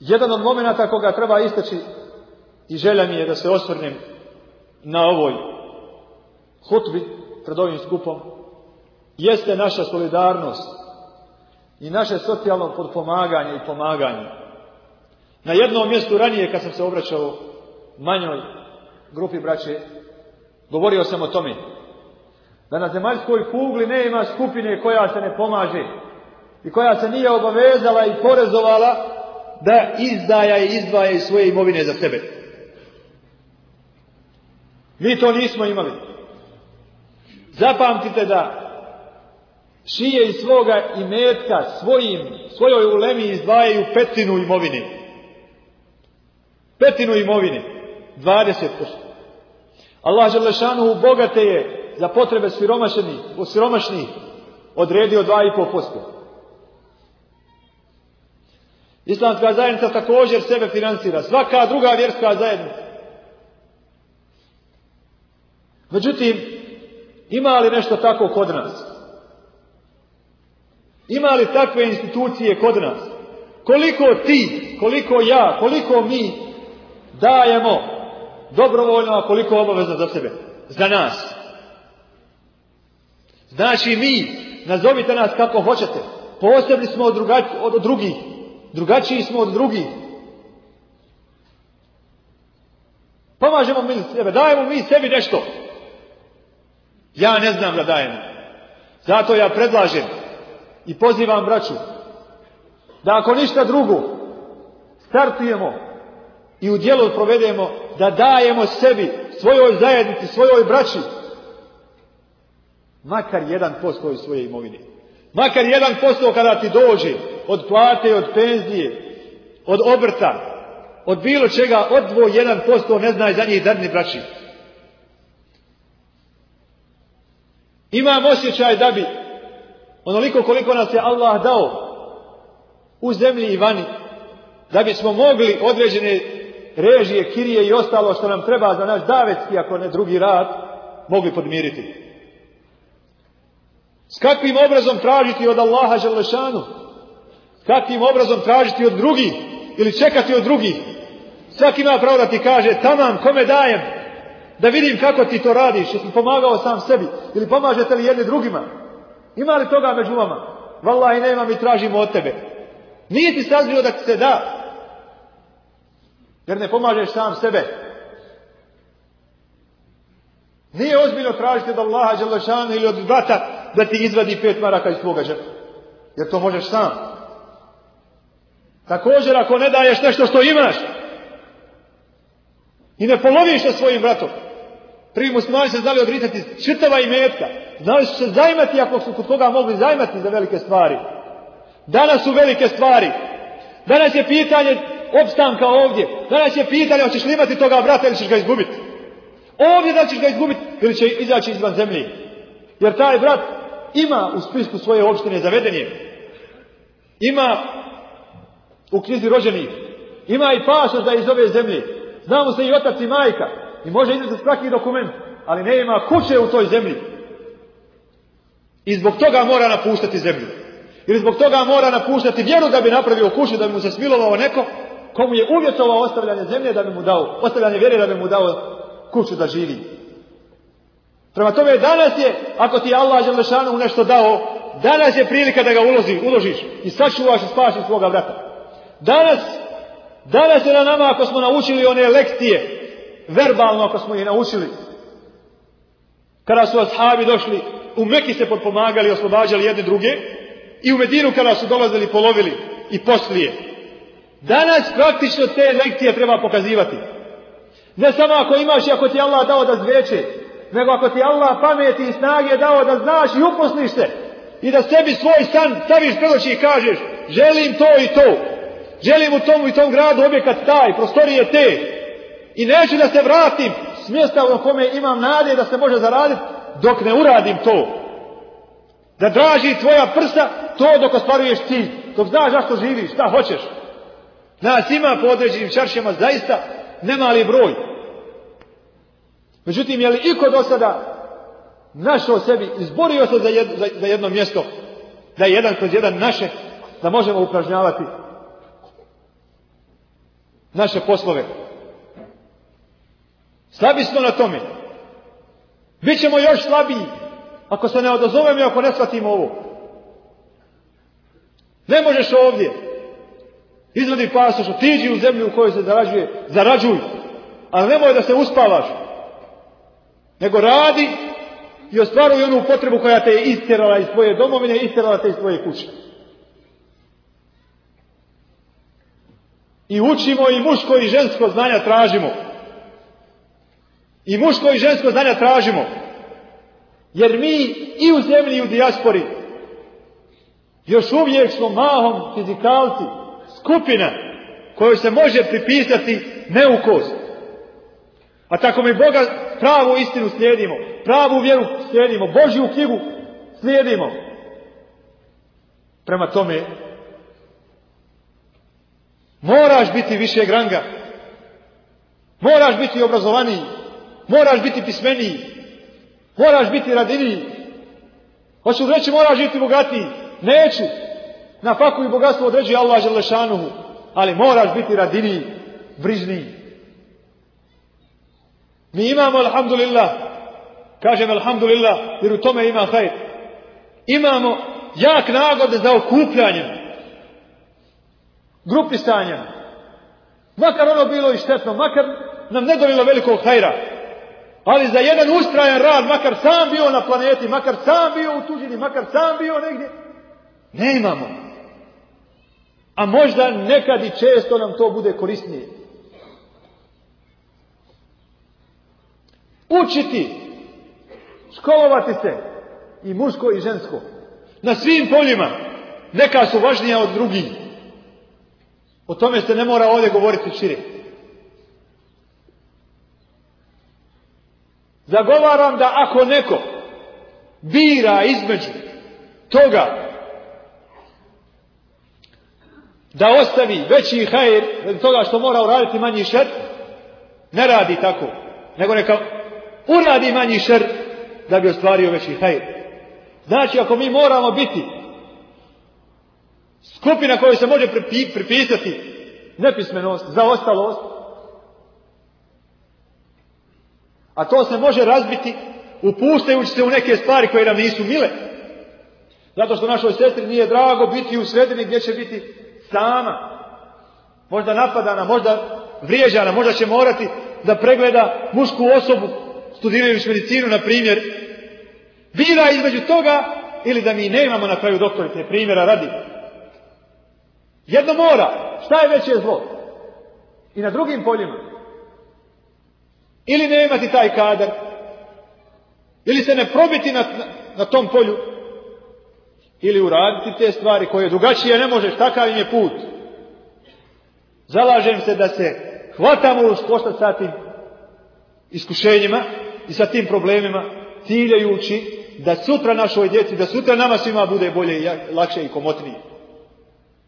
Jedan od momenata koga treba istaći i želja mi je da se osvrnem na ovoj hutbi pred ovim skupom jeste naša solidarnost i naše socijalno podpomaganje i pomaganje. Na jednom mjestu ranije kad sam se obraćao manjoj grupi braće, govorio sam o tome da na zemaljskoj kugli nema skupine koja se ne pomaže i koja se nije obavezala i porezovala da izdaja i izdvaja iz svoje imovine za sebe. Mi to nismo imali. Zapamtite da šije i svoga imetka svojim, svojoj ulemi izdvajaju petinu imovine. Petinu imovine. 20%. Allah Želešanu bogate je za potrebe siromašnih odredio 2,5%. Islamska zajednica također sebe financira. Svaka druga vjerska zajednica. Međutim, ima li nešto tako kod nas? Ima li takve institucije kod nas? Koliko ti, koliko ja, koliko mi dajemo dobrovoljno, a koliko obavezno za sebe? Za nas. Znači mi, nazovite nas kako hoćete, posebni smo od, druga, od drugih, drugačiji smo od drugih. Pomažemo mi sebe, dajemo mi sebi nešto. Ja ne znam da dajemo. Zato ja predlažem i pozivam braću da ako ništa drugo startujemo i u djelu provedemo da dajemo sebi, svojoj zajednici, svojoj braći makar jedan posto iz svoje imovine. Makar jedan posto kada ti dođe od plate, od penzije, od obrta, od bilo čega jedan posto ne zna za njih dadni braći. Imam osjećaj da bi onoliko koliko nas je Allah dao u zemlji i vani, da bismo mogli određene režije, kirije i ostalo što nam treba za naš davetski, ako ne drugi rad, mogli podmiriti. S kakvim obrazom tražiti od Allaha Želešanu Kakvim obrazom tražiti od drugih ili čekati od drugih? Svaki ima pravo da ti kaže, tamam, kome dajem? Da vidim kako ti to radiš, jesi pomagao sam sebi ili pomažete li jedni drugima? Ima li toga među vama? i nema, mi tražimo od tebe. Nije ti sazbilo da ti se da, jer ne pomažeš sam sebe. Nije ozbiljno tražiti od Allaha Đalešana ili od brata da ti izvadi pet maraka iz svoga džepa. Jer to možeš sam. Također ako ne daješ nešto što imaš i ne poloviš sa svojim bratom, prvi muslimani se znali odricati čitava imetka, znali su se zajmati ako su kod koga mogli zajmati za velike stvari. Danas su velike stvari. Danas je pitanje opstanka ovdje. Danas je pitanje hoćeš li imati toga brata ili ćeš ga izgubiti. Ovdje da ćeš ga izgubiti ili će izaći izvan zemlje. Jer taj brat ima u spisku svoje opštine zavedenje. Ima u knjizi rođenih. Ima i paša da iz ove zemlje. Znamo se i otac i majka. I može za svaki dokument. Ali ne ima kuće u toj zemlji. I zbog toga mora napuštati zemlju. Ili zbog toga mora napuštati vjeru da bi napravio kuću, da bi mu se smilovao neko komu je uvjetovao ostavljanje zemlje da bi mu dao, ostavljanje vjere da bi mu dao kuću da živi. Prema tome danas je, ako ti je Allah Želešanu nešto dao, danas je prilika da ga ulozi, uložiš i sačuvaš i svoga vrata. Danas, danas je na nama ako smo naučili one lekcije, verbalno ako smo ih naučili. Kada su ashabi došli, u Meki se potpomagali, oslobađali jedne druge i u Medinu kada su dolazili polovili i poslije. Danas praktično te lekcije treba pokazivati. Ne samo ako imaš i ako ti Allah dao da zveče, nego ako ti Allah pameti i snage dao da znaš i uposliš se i da sebi svoj san staviš predoći i kažeš želim to i to Želim u tom i tom gradu objekat taj, prostorije te. I neću da se vratim s mjesta u kome imam nade da se može zaraditi dok ne uradim to. Da draži tvoja prsa to dok ostvaruješ cilj. Dok znaš zašto živiš, šta hoćeš. Nas ima po određenim čaršima zaista nemali broj. Međutim, je li iko do sada našao sebi, izborio se za, za jedno mjesto, da je jedan kroz jedan naše, da možemo upražnjavati naše poslove. Slabi smo na tome. Bićemo još slabiji ako se ne odozovem i ako ne shvatimo ovo. Ne možeš ovdje. Izvedi pasoš, tiđi u zemlju u kojoj se zarađuje, zarađuj. Ali nemoj da se uspavaš. Nego radi i ostvaruj onu potrebu koja te je istjerala iz tvoje domovine, istjerala te iz tvoje kuće. I učimo i muško i žensko znanja tražimo. I muško i žensko znanja tražimo. Jer mi i u zemlji i u dijaspori još uvijek smo mahom fizikalci, skupina kojoj se može pripisati neukost. A tako mi Boga pravu istinu slijedimo, pravu vjeru slijedimo, Božju knjigu slijedimo. Prema tome, Moraš biti višeg ranga. Moraš biti obrazovaniji. Moraš biti pismeniji. Moraš biti radiniji. Hoću reći moraš biti bogatiji. Neću. Na faku i bogatstvo određuje Allah Želešanuhu. Ali moraš biti radiniji, brižniji. Mi imamo, alhamdulillah, kažem alhamdulillah, jer u tome ima hajt, Imamo jak nagode za okupljanje. Grupi stanja. makar ono bilo i štetno, makar nam ne dovilo velikog hajra, ali za jedan ustrajan rad, makar sam bio na planeti, makar sam bio u tuđini, makar sam bio negdje, ne imamo. A možda nekad i često nam to bude korisnije. Učiti, školovati se, i muško i žensko, na svim poljima, neka su važnija od drugih. O tome se ne mora ovdje govoriti šire. Zagovaram da ako neko bira između toga da ostavi veći hajr toga što mora uraditi manji šer, ne radi tako, nego neka uradi manji šer da bi ostvario veći hajr. Znači, ako mi moramo biti Skupina kojoj se može pripisati nepismenost, zaostalost. A to se može razbiti upuštajući se u neke stvari koje nam nisu mile. Zato što našoj sestri nije drago biti u sredini gdje će biti sama. Možda napadana, možda vriježana, možda će morati da pregleda mušku osobu studirajući medicinu, na primjer. Bira između toga ili da mi nemamo na kraju doktorite primjera radi jedno mora. Šta je veće zlo? I na drugim poljima. Ili ne imati taj kadar. Ili se ne probiti na, na, tom polju. Ili uraditi te stvari koje drugačije ne možeš. Takav im je put. Zalažem se da se hvatamo u koštac sa tim iskušenjima i sa tim problemima ciljajući da sutra našoj djeci, da sutra nama svima bude bolje i lakše i komotnije.